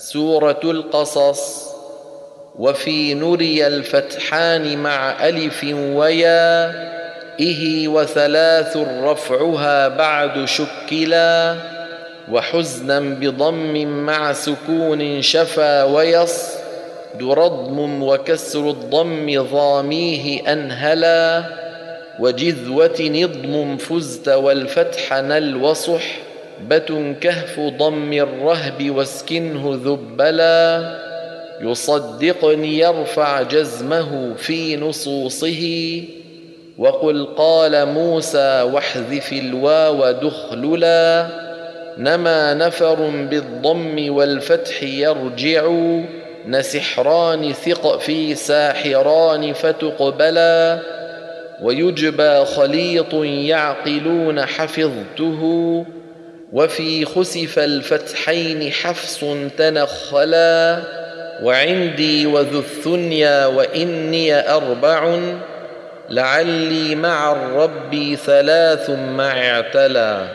سورة القصص وفي نري الفتحان مع ألف ويا إه وثلاث رفعها بعد شكلا وحزنا بضم مع سكون شفا ويص درضم وكسر الضم ضاميه أنهلا وجذوة نضم فزت والفتح نل وصح بت كهف ضم الرهب واسكنه ذبلا يصدقني يرفع جزمه في نصوصه وقل قال موسى واحذف الواو دخللا نما نفر بالضم والفتح يرجع نسحران ثق في ساحران فتقبلا ويجبى خليط يعقلون حفظته وفي خسف الفتحين حفص تنخلا وعندي وذو الثنيا وإني أربع لعلي مع الرب ثلاث مع اعتلى